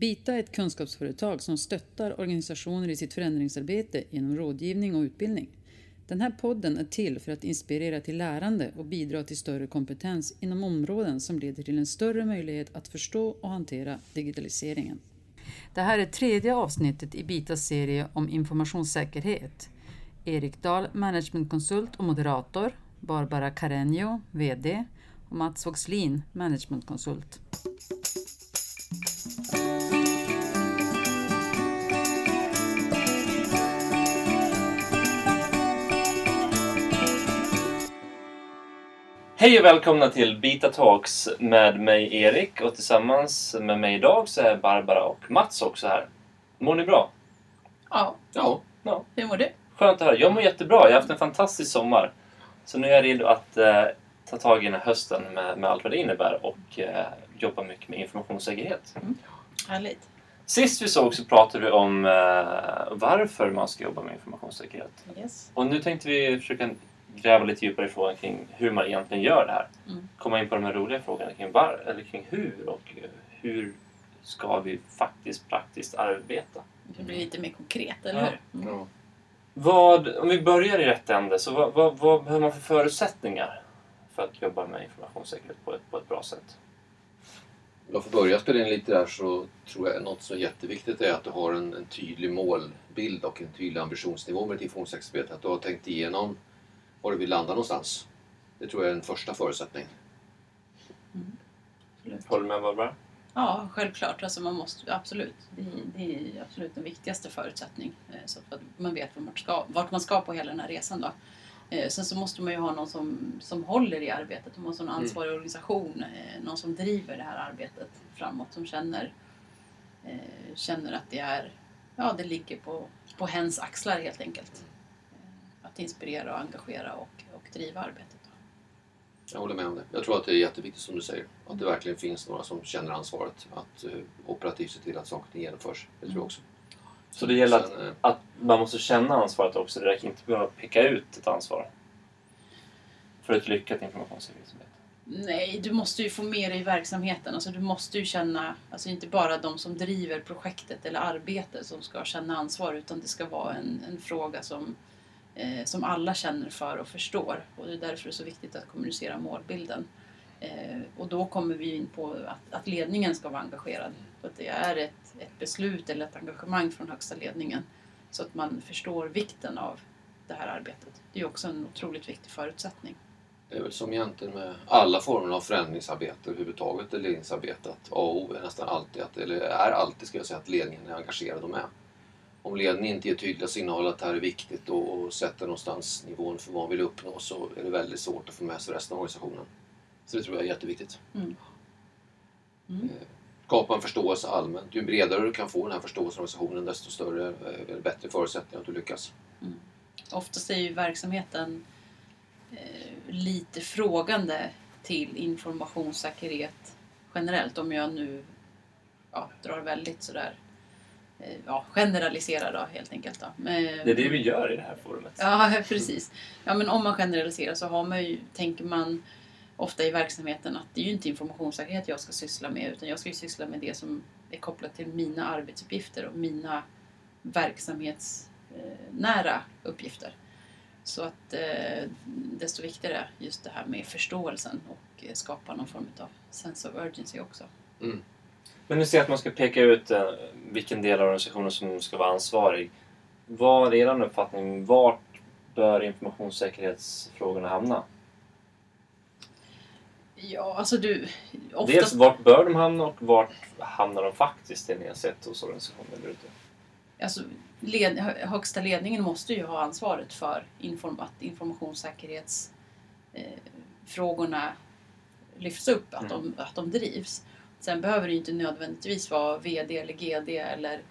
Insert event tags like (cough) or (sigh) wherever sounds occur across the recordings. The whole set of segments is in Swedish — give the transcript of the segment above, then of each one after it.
Bita är ett kunskapsföretag som stöttar organisationer i sitt förändringsarbete genom rådgivning och utbildning. Den här podden är till för att inspirera till lärande och bidra till större kompetens inom områden som leder till en större möjlighet att förstå och hantera digitaliseringen. Det här är tredje avsnittet i Bitas serie om informationssäkerhet. Erik Dahl, managementkonsult och moderator, Barbara Carreño, VD och Mats Voxlin, managementkonsult. Hej och välkomna till Bita Talks med mig Erik och tillsammans med mig idag så är Barbara och Mats också här. Mår ni bra? Ja. Ja. ja. Hur mår du? Skönt att höra. Jag mår jättebra. Jag har haft en fantastisk sommar. Så nu är jag redo att eh, ta tag i den här hösten med, med allt vad det innebär och eh, jobba mycket med informationssäkerhet. Mm. Härligt. Sist vi såg så pratade vi om eh, varför man ska jobba med informationssäkerhet. Yes. Och nu tänkte vi försöka gräva lite djupare i frågan kring hur man egentligen gör det här. Mm. Komma in på de här roliga frågorna kring, var, eller kring hur och hur ska vi faktiskt praktiskt arbeta. Det blir lite mer konkret, eller Ja. hur? Mm. Vad, om vi börjar i rätt ände, så vad, vad, vad behöver man för förutsättningar för att jobba med informationssäkerhet på ett, på ett bra sätt? Om jag får börja spela in lite där så tror jag något som är jätteviktigt är att du har en, en tydlig målbild och en tydlig ambitionsnivå med ditt informationssäkerhetsarbete. Att du har tänkt igenom var du vill landa någonstans. Det tror jag är en första förutsättning. Absolut. Håller du med Barbara? Ja, självklart. Alltså man måste, absolut. Det, är- det är absolut den viktigaste förutsättning. eh, Så att man vet vart man ska, vart man ska på hela den här resan. Då. Eh, Sen så måste man ju ha någon som, som håller i arbetet. Man måste ha en ansvarig organisation. eh, Någon som driver det här arbetet framåt. Som känner, känner att det är ja, det ligger på, på hens axlar helt enkelt. Att inspirera och engagera och, och driva arbetet. Jag håller med om det. Jag tror att det är jätteviktigt som du säger. Att det verkligen finns några som känner ansvaret att eh, operativt se till att saker genomförs. Det tror jag också. Så det gäller att, Sen, eh, att man måste känna ansvaret också. Det räcker inte bara att peka ut ett ansvar för ett lyckat informationssäkerhetsarbete. Nej, du måste ju få med dig i verksamheten. Alltså, du måste ju känna, alltså inte bara de som driver projektet eller arbetet som ska känna ansvar utan det ska vara en, en fråga som, eh, som alla känner för och förstår. Och det är därför det är så viktigt att kommunicera målbilden. Eh, och då kommer vi in på att, att ledningen ska vara engagerad. Att det är ett, ett beslut eller ett engagemang från högsta ledningen så att man förstår vikten av det här arbetet. Det är också en otroligt viktig förutsättning. Det är väl som egentligen med alla former av förändringsarbete överhuvudtaget, eller ledningsarbete, att A och O är nästan alltid, att, eller är alltid ska jag säga, att ledningen är engagerad och med. Om ledningen inte ger tydliga signaler att det här är viktigt och, och sätter någonstans nivån för vad man vill uppnå så är det väldigt svårt att få med sig resten av organisationen. Så det tror jag är jätteviktigt. Mm. Mm. Eh, Skapa en förståelse allmänt. Ju bredare du kan få den här förståelsen av organisationen desto större, eh, eller bättre förutsättningar att du lyckas. Oftast är ju verksamheten eh, lite frågande till informationssäkerhet generellt. Om jag nu ja, drar väldigt sådär ja, generaliserar då helt enkelt. Då. Men, Det är det vi gör i det här forumet. Ja, (laughs) precis. Ja, men om man generaliserar så har man ju, tänker man ofta i verksamheten att det är ju inte informationssäkerhet jag ska syssla med utan jag ska ju syssla med det som är kopplat till mina arbetsuppgifter och mina verksamhetsnära uppgifter. Så att eh, desto viktigare just det här med förståelsen och eh, skapa någon form av sense of urgency också. Mm. Men nu ser jag att man ska peka ut eh, vilken del av organisationen som ska vara ansvarig. Vad är er uppfattning? Vart bör informationssäkerhetsfrågorna hamna? Ja, alltså du... Oftast... Dels vart bör de hamna och vart hamnar de faktiskt det ni har sett hos organisationer där ute? alltså, led, hö- högsta ledningen måste ju ha ansvaret för inform, att informationssäkerhetsfrågorna eh, lyfts upp, att, de, att de drivs. Sen behöver det ju inte nödvändigtvis vara VD eller GD eller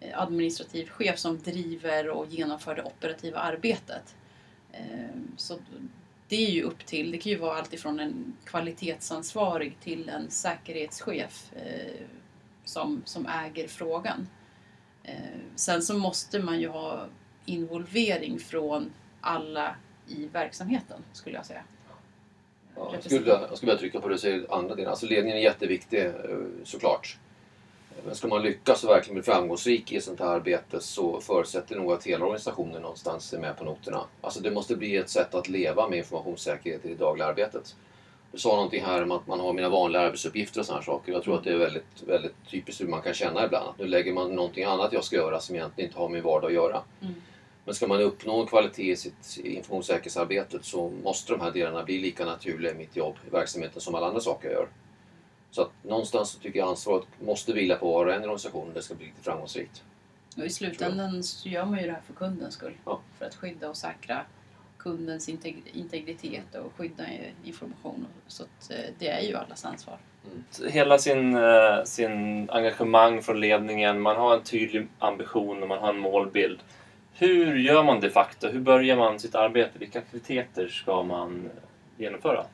eh, administrativ chef som driver och genomför det operativa arbetet. Ehm, så det är ju upp till, det kan ju vara allt ifrån en kvalitetsansvarig till en säkerhetschef eh, som, som äger frågan. Ehm, sen så måste man ju ha involvering från alla i verksamheten, skulle jag säga. Ja, jag, skulle, jag skulle vilja trycka på det du säger, andra delen. Alltså ledningen är jätteviktig, eh, såklart. Men ska man lyckas och verkligen bli framgångsrik i sånt här arbete så förutsätter det nog att hela organisationen någonstans är med på noterna. Alltså det måste bli ett sätt att leva med informationssäkerhet i det dagliga arbetet. Du sa någonting här om att man har mina vanliga arbetsuppgifter och sådana saker. Jag tror att det är väldigt, väldigt typiskt hur man kan känna ibland. Att nu lägger man någonting annat jag ska göra som egentligen inte har med min vardag att göra. Mm. Men ska man uppnå en kvalitet i sitt informationssäkerhetsarbete så måste de här delarna bli lika naturliga i mitt jobb, i verksamheten, som alla andra saker jag gör. Så att någonstans så tycker jag ansvaret måste vila på var och en i organisationen det ska bli lite framgångsrikt. Och i slutändan så gör man ju det här för kundens skull. Ja. För att skydda och säkra kundens integ- integritet och skydda information. Så att, eh, det är ju allas ansvar. Hela sin, eh, sin engagemang från ledningen, man har en tydlig ambition och man har en målbild. Hur gör man de facto? Hur börjar man sitt arbete? Vilka aktiviteter ska man genomföra?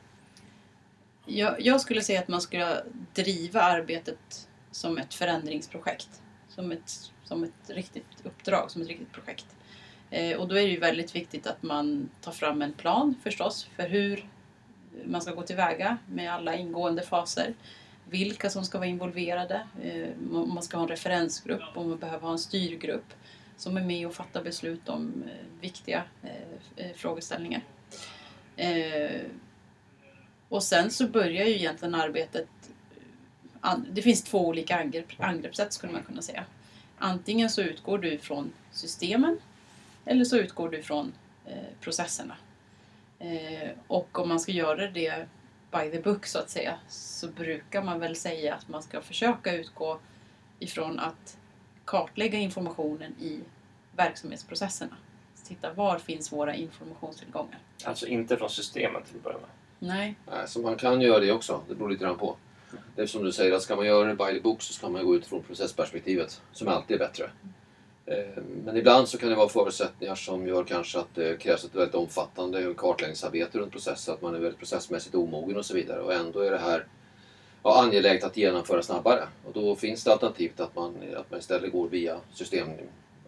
Jag, jag skulle säga att man ska driva arbetet som ett förändringsprojekt. Som ett, som ett riktigt uppdrag, som ett riktigt projekt. Eh, och då är det ju väldigt viktigt att man tar fram en plan förstås för hur man ska gå tillväga med alla ingående faser. Vilka som ska vara involverade. Eh, om man ska ha en referensgrupp, om man behöver ha en styrgrupp som är med och fattar beslut om eh, viktiga eh, eh, frågeställningar. Och sen så börjar ju egentligen arbetet... Det finns två olika angrepp, angreppssätt skulle man kunna säga. Antingen så utgår du från systemen eller så utgår du från processerna. Och om man ska göra det by the book så att säga så brukar man väl säga att man ska försöka utgå ifrån att kartlägga informationen i verksamhetsprocesserna. Titta, var finns våra informationstillgångar? Alltså inte från systemet till att börja med. Nej. Nej, så man kan göra det också. Det beror lite grann på. Det är som du säger, att ska man göra det by the book så ska man gå ut från processperspektivet, som alltid är bättre. Eh, Men ibland så kan det vara förutsättningar som gör kanske att det krävs ett väldigt omfattande kartläggningsarbete runt processen, att man är väldigt processmässigt omogen och så vidare. Och ändå är det här ja, angeläget att genomföra snabbare. Och då finns det alternativet att man, att man istället går via system,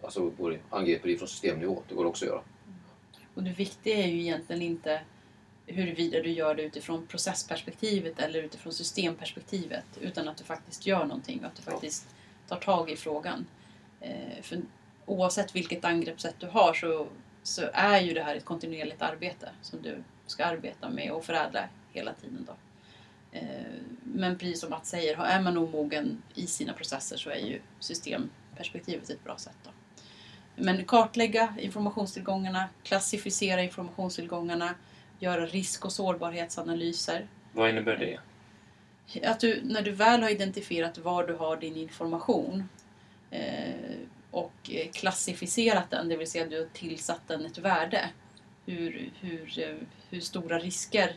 alltså går, angriper ifrån systemnivå. Det går också att göra. Och det viktiga är ju egentligen inte huruvida du gör det utifrån processperspektivet eller utifrån systemperspektivet. Utan att du faktiskt gör någonting och att du faktiskt tar tag i frågan. Eh, för oavsett vilket angreppssätt du har så, så är ju det här ett kontinuerligt arbete som du ska arbeta med och förädla hela tiden. Då. Eh, men precis som Mats säger, är man omogen i sina processer så är ju systemperspektivet ett bra sätt. Då. Men kartlägga informationstillgångarna, klassificera informationstillgångarna, göra risk och sårbarhetsanalyser. Vad innebär det? Att du, när du väl har identifierat var du har din information eh, och klassificerat den, det vill säga du har tillsatt den ett värde. Hur, hur, eh, hur stora risker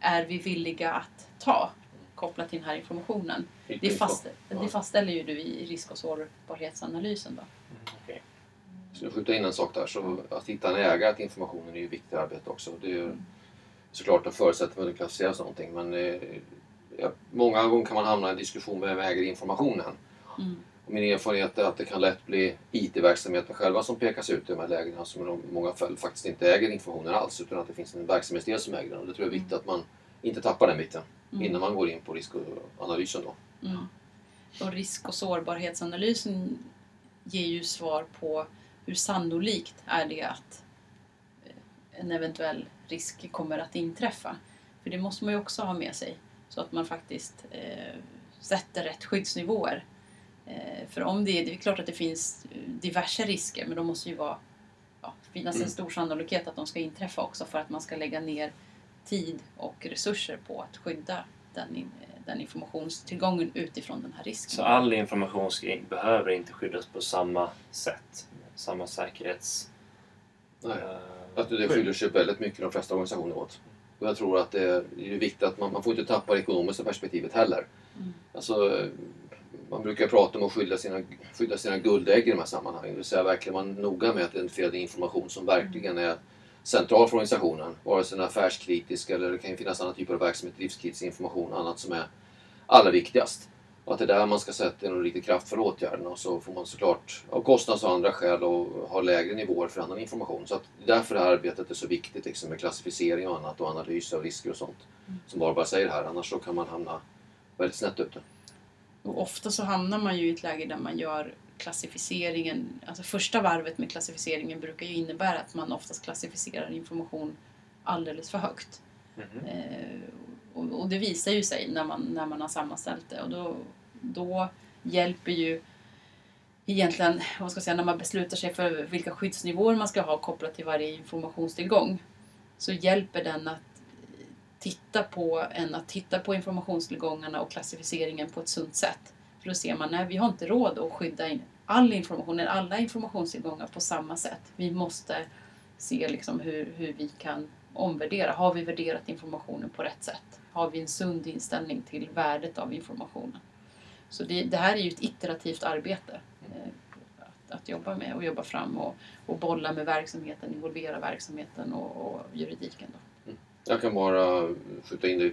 är vi villiga att ta kopplat till den här informationen? Det, fast, det fastställer ju du i risk och sårbarhetsanalysen. Då. Mm, jag skjuta in en sak där, så att hitta en ägare till informationen är ju viktigt arbete också. Det är ju såklart en förutsättning för att det klassificeras någonting, men eh, ja, många gånger kan man hamna i en diskussion med vem äger informationen. Mm. Och min erfarenhet är att det kan lätt bli IT-verksamheten själva som pekas ut i de här lägena som i många fall faktiskt inte äger informationen alls utan att det finns en verksamhetsdel som äger den. Och det tror jag är viktigt att man inte tappar den biten Mm. innan man går in på riskanalysen. Då. Mm. Och risk och sårbarhetsanalysen ger ju svar på hur sannolikt är det att eh, en eventuell risk kommer att inträffa. För det måste man ju också ha med sig så att man faktiskt eh, sätter rätt skyddsnivåer. Eh, för om det det är klart att det finns eh, diverse risker men de måste ju vara, ja, finnas en Mm. stor sannolikhet att de ska inträffa också för att man ska lägga ner tid och resurser på att skydda den, in, den informationstillgången utifrån den här risken. Så all information ska, behöver inte skyddas på samma sätt? Samma säkerhets... Nej. eh, Att det skiljer sig väldigt mycket de flesta organisationer åt. Och jag tror att det är viktigt att man, man får inte tappa det ekonomiska perspektivet heller. Mm. Alltså, man brukar prata om att skydda sina, skydda sina guldägg i de här sammanhangen. Det vill säga verkligen vara noga med att identifiera den information som verkligen är central för organisationen. Vare sig den är affärskritisk eller det kan ju finnas andra typer av verksamhet, livskritisk information och annat som är allra viktigast. Och att det är där man ska sätta in de riktigt kraftfulla åtgärderna och så får man såklart av kostnads och andra skäl och ha lägre nivåer för annan information. Så att det är därför det här arbetet är så viktigt liksom, med klassificering och annat och analys av risker och sånt. Mm. Som Barbara säger här, annars så kan man hamna väldigt snett ute. Och ofta så hamnar man ju i ett läge där man gör klassificeringen, alltså första varvet med klassificeringen brukar ju innebära att man oftast klassificerar information alldeles för högt. Mhm. Eh, och, och det visar ju sig när man, när man har sammanställt det och då, då hjälper ju egentligen, vad ska jag säga, när man beslutar sig för vilka skyddsnivåer man ska ha kopplat till varje informationstillgång så hjälper den att titta på en att titta på informationstillgångarna och klassificeringen på ett sunt sätt. För då ser man, nej vi har inte råd att skydda in all information, eller alla informationstillgångar på samma sätt. Vi måste se liksom hur, hur vi kan omvärdera. Har vi värderat informationen på rätt sätt? Har vi en sund inställning till värdet av informationen? Så det, det här är ju ett iterativt arbete eh, att, att jobba med och jobba fram och, och bolla med verksamheten, involvera verksamheten och, och juridiken. Då. Jag kan bara skjuta in det,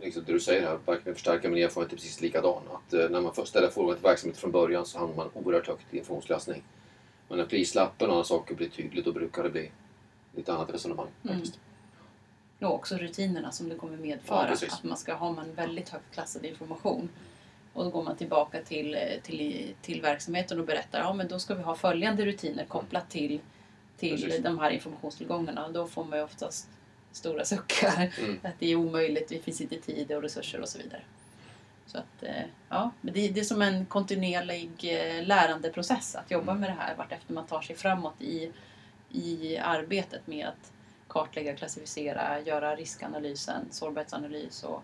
liksom det du säger här, verkligen förstärka min erfarenhet är precis likadan. Att eh, när man först ställer frågan till verksamheten från början så hamnar man oerhört högt i informationsklassning. Men när prislappen och andra saker blir tydligt då brukar det bli lite annat resonemang Mm. Och också rutinerna som det kommer Ja, medföra. precis. att man ska ha man väldigt högt klassad information och då går man tillbaka till, till, till verksamheten och berättar ja men då ska vi ha följande rutiner kopplat till, till Precis. de här informationstillgångarna. Och då får man ju oftast stora suckar. Mm. (laughs) Att det är omöjligt, det finns inte tid och resurser och så vidare. Så att, eh, ja, men det, det är som en kontinuerlig eh, lärandeprocess att jobba Mm. med det här vartefter man tar sig framåt i, i arbetet med att kartlägga, klassificera, göra riskanalysen, sårbarhetsanalys och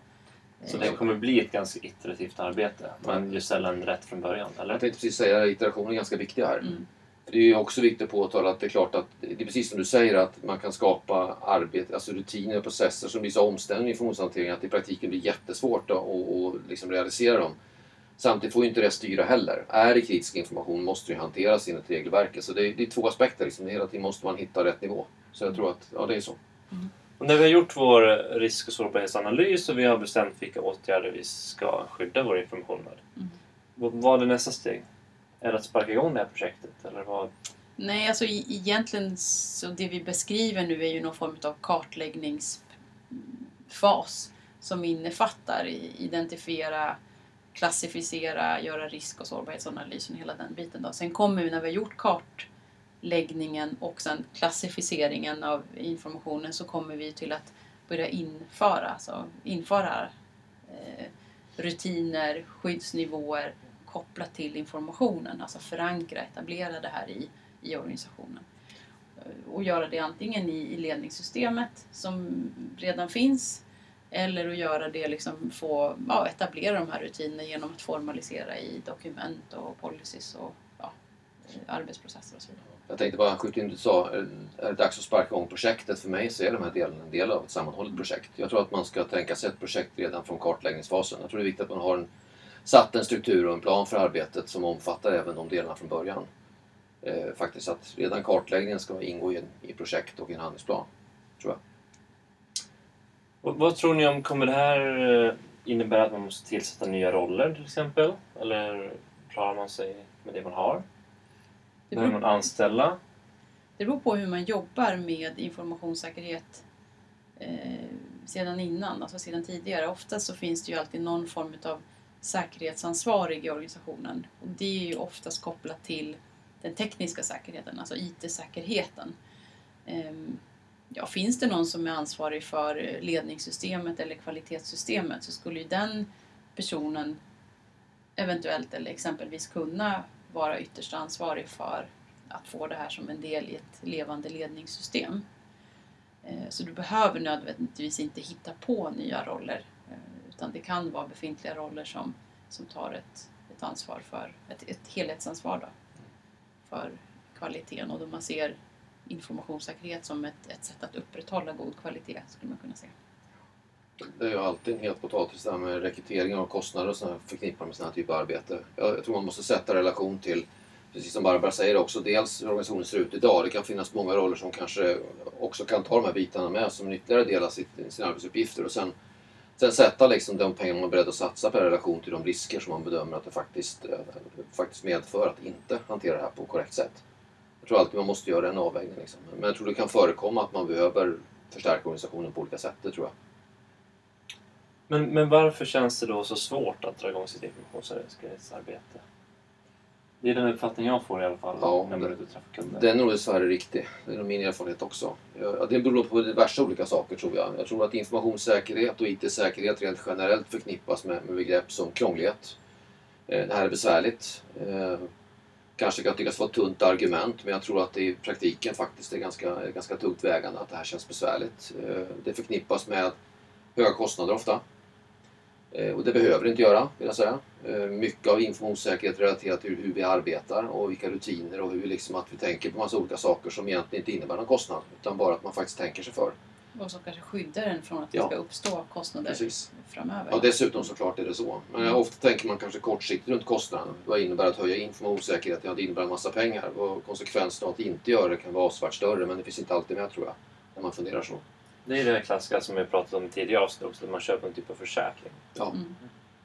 Så eh, det kommer bli ett ganska iterativt arbete. Man gör sällan rätt från början, eller? Jag tänkte precis säga att iterationer är ganska viktiga här. Mm. För Det är ju också viktigt att påtala att det är klart att det är precis som du säger att man kan skapa arbete, alltså rutiner och processer som blir så omständliga i informationshantering att det i praktiken blir jättesvårt att och, och liksom realisera dem. Samtidigt får ju inte det styra heller. Är det kritisk information måste det ju hanteras enligt regelverket. Så det är, det är två aspekter. Liksom. Hela tiden måste man hitta rätt nivå. Så jag tror att ja, det är så. Och när vi har gjort vår risk och sårbarhetsanalys och vi har bestämt vilka åtgärder vi ska skydda vår information med. Mm. Vad är nästa steg? Är det att sparka igång det här projektet? Eller vad? Nej, alltså egentligen så det vi beskriver nu är ju någon form av kartläggningsfas som innefattar identifiera, klassificera, göra risk och sårbarhetsanalysen, hela den biten. Då. Sen kommer vi när vi har gjort läggningen och sen klassificeringen av informationen så kommer vi till att börja införa, alltså införa eh, rutiner, skyddsnivåer kopplat till informationen, alltså förankra, etablera det här i, i organisationen. Eh, och göra det antingen i, i ledningssystemet som redan finns eller att göra det, liksom få, ja, etablera de här rutinerna genom att formalisera i dokument och policies och arbetsprocesser och så vidare. Jag tänkte bara skjuta in det du sa. Är det dags att sparka igång projektet? För mig så är de här delarna en del av ett sammanhållet projekt. Jag tror att man ska tänka sig ett projekt redan från kartläggningsfasen. Jag tror det är viktigt att man har en, satt en struktur och en plan för arbetet som omfattar även de delarna från början. Eh, faktiskt att redan kartläggningen ska ingå i, en, i projekt och i en handlingsplan. Tror jag. Vad, vad tror ni om, kommer det här eh, innebära att man måste tillsätta nya roller till exempel? Eller klarar man sig med det man har? Det beror, man anställa? det beror på hur man jobbar med informationssäkerhet eh, sedan innan, alltså sedan tidigare. Ofta så finns det ju alltid någon form av säkerhetsansvarig i organisationen. Och det är ju oftast kopplat till den tekniska säkerheten, alltså IT-säkerheten. Ehm, ja, finns det någon som är ansvarig för ledningssystemet eller kvalitetssystemet så skulle ju den personen eventuellt eller exempelvis kunna vara ytterst ansvarig för att få det här som en del i ett levande ledningssystem. Eh, så du behöver nödvändigtvis inte hitta på nya roller eh, utan det kan vara befintliga roller som, som tar ett, ett ansvar för, ett, ett helhetsansvar då, för kvaliteten och då man ser informationssäkerhet som ett, ett sätt att upprätthålla god kvalitet skulle man kunna säga. Det är ju alltid en het potatis det här med rekrytering och kostnader och sådana förknippar med sådana här typer av arbete. Jag, jag tror man måste sätta relation till, precis som Barbara säger också, dels hur organisationen ser ut idag. Det kan finnas många roller som kanske också kan ta de här bitarna med som en ytterligare del av sitt, sina arbetsuppgifter. Och sen, sen sätta liksom de pengar man är beredd att satsa i relation till de risker som man bedömer att det faktiskt, eh, faktiskt medför att inte hantera det här på korrekt sätt. Jag tror alltid man måste göra en avvägning. Liksom. Men jag tror det kan förekomma att man behöver förstärka organisationen på olika sätt, det tror jag. Men, men varför känns det då så svårt att dra igång sitt informationssäkerhetsarbete? Det är den uppfattning jag får i alla fall Ja, när man är ute och träffar kunder. Den är nog dessvärre riktig. Det är nog min erfarenhet också. Det beror på diverse olika saker tror jag. Jag tror att informationssäkerhet och IT-säkerhet rent generellt förknippas med, med begrepp som krånglighet. Eh, Det här är besvärligt. Eh, Kanske kan tyckas vara ett tunt argument men jag tror att det i praktiken faktiskt är ganska, ganska tungt vägande att det här känns besvärligt. Eh, Det förknippas med höga kostnader ofta. Eh, Och det behöver det inte göra, vill jag säga. Eh, Mycket av informationssäkerhet relaterat till hur vi arbetar och vilka rutiner och hur liksom att vi tänker på massa olika saker som egentligen inte innebär någon kostnad. Utan bara att man faktiskt tänker sig för. Och som kanske skyddar en från att det Ja. ska uppstå kostnader Precis. framöver. Ja, dessutom såklart är det så. Men ofta tänker man kanske kortsiktigt runt kostnaden. Vad innebär att höja informationssäkerhet? Ja, det innebär en massa pengar. Och konsekvenserna av att inte göra det kan vara avsevärt större, men det finns inte alltid med tror jag. När man funderar så. Det är det klassiska som vi pratat om tidigare avsnitt också, att man köper en typ av försäkring. Ja, Mm,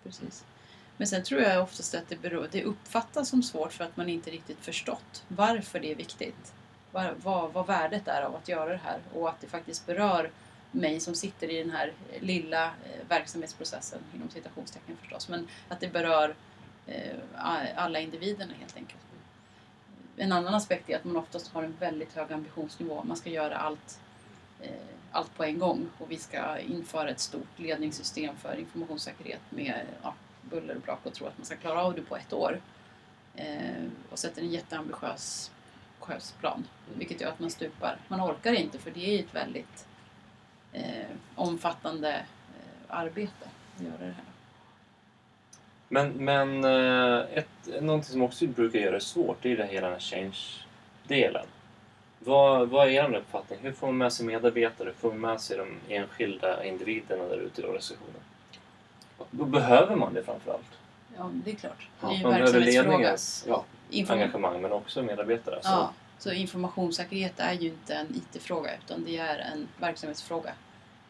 precis. Men sen tror jag oftast att det, beror, det uppfattas som svårt för att man inte riktigt förstått varför det är viktigt. Vad, vad, vad värdet är av att göra det här och att det faktiskt berör mig som sitter i den här lilla eh, verksamhetsprocessen, inom citationstecken förstås, men att det berör eh, alla individerna helt enkelt. En annan aspekt är att man oftast har en väldigt hög ambitionsnivå. Man ska göra allt, Eh, allt på en gång och vi ska införa ett stort ledningssystem för informationssäkerhet med ja, buller och brak och tror att man ska klara av det på ett år. Eh, och sätter en jätteambitiös plan, vilket gör att man stupar. Man orkar inte för det är ett väldigt eh, omfattande eh, arbete att göra det här. Men, men eh, ett, någonting som också brukar göra det svårt, det är det hela den här change-delen. Vad, vad är er uppfattning? Hur får man med sig medarbetare? Hur får man med sig de enskilda individerna där ute i organisationen? Då behöver man det framförallt. Ja, det är klart. Det är ju Man en behöver verksamhetsfråga. ledningens ja. Engagemang men också medarbetare. Så Ja, så informationssäkerhet är ju inte en IT-fråga utan det är en verksamhetsfråga.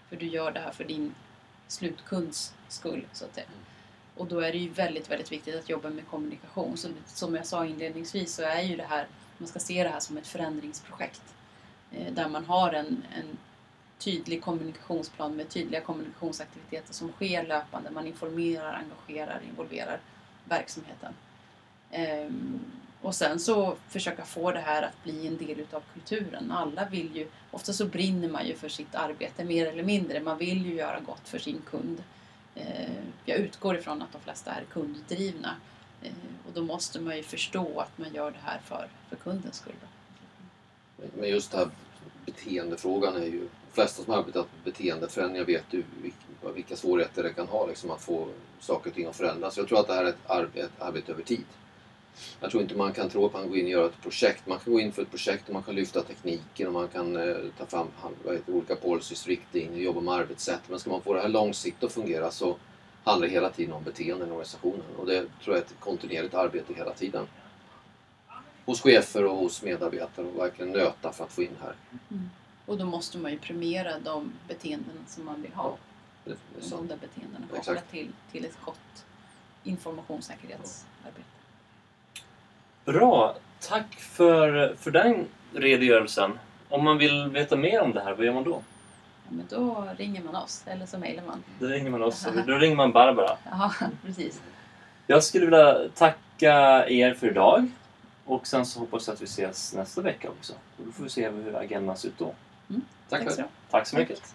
För du gör det här för din slutkunds skull, så att säga. Och då är det ju väldigt, väldigt viktigt att jobba med kommunikation. Så som jag sa inledningsvis så är ju det här, man ska se det här som ett förändringsprojekt. Eh, där man har en, en tydlig kommunikationsplan med tydliga kommunikationsaktiviteter som sker löpande. Man informerar, engagerar, involverar verksamheten. Ehm, och sen så försöka få det här att bli en del utav kulturen. Alla vill ju, ofta så brinner man ju för sitt arbete mer eller mindre. Man vill ju göra gott för sin kund. Eh, jag utgår ifrån att de flesta är kunddrivna. Eh, och då måste man ju förstå att man gör det här för, för kundens skull. Då. Men just det här beteendefrågan är ju... De flesta som har arbetat med beteendeförändringar vet ju vilka, vilka svårigheter det kan ha liksom, att få saker och ting att förändras. Jag tror att det här är ett arbete, ett arbete över tid. Jag tror inte man kan tro att man går in och gör ett projekt. Man kan gå in för ett projekt och man kan lyfta tekniken och man kan eh, ta fram vad heter, olika policies, riktlinjer, jobba med arbetssätt. Men ska man få det här långsiktigt att fungera så handlar det hela tiden om beteenden i organisationen. Och det tror jag är ett kontinuerligt arbete hela tiden. Hos chefer och hos medarbetare och verkligen nöta för att få in det här. Och då måste man ju premiera de beteenden som man vill ha. Är De goda beteendena kopplat till, till ett gott informationssäkerhetsarbete. Bra! Tack för, för den redogörelsen. Om man vill veta mer om det här, vad gör man då? Ja, men då ringer man oss eller så mejlar man. Då ringer man oss. (laughs) Då ringer man Barbara. Ja, (laughs) precis. Jag skulle vilja tacka er för idag. Och sen så hoppas jag att vi ses nästa vecka också. Och då får vi se hur agendan ser ut då. Tack Tack så. Tack så mycket!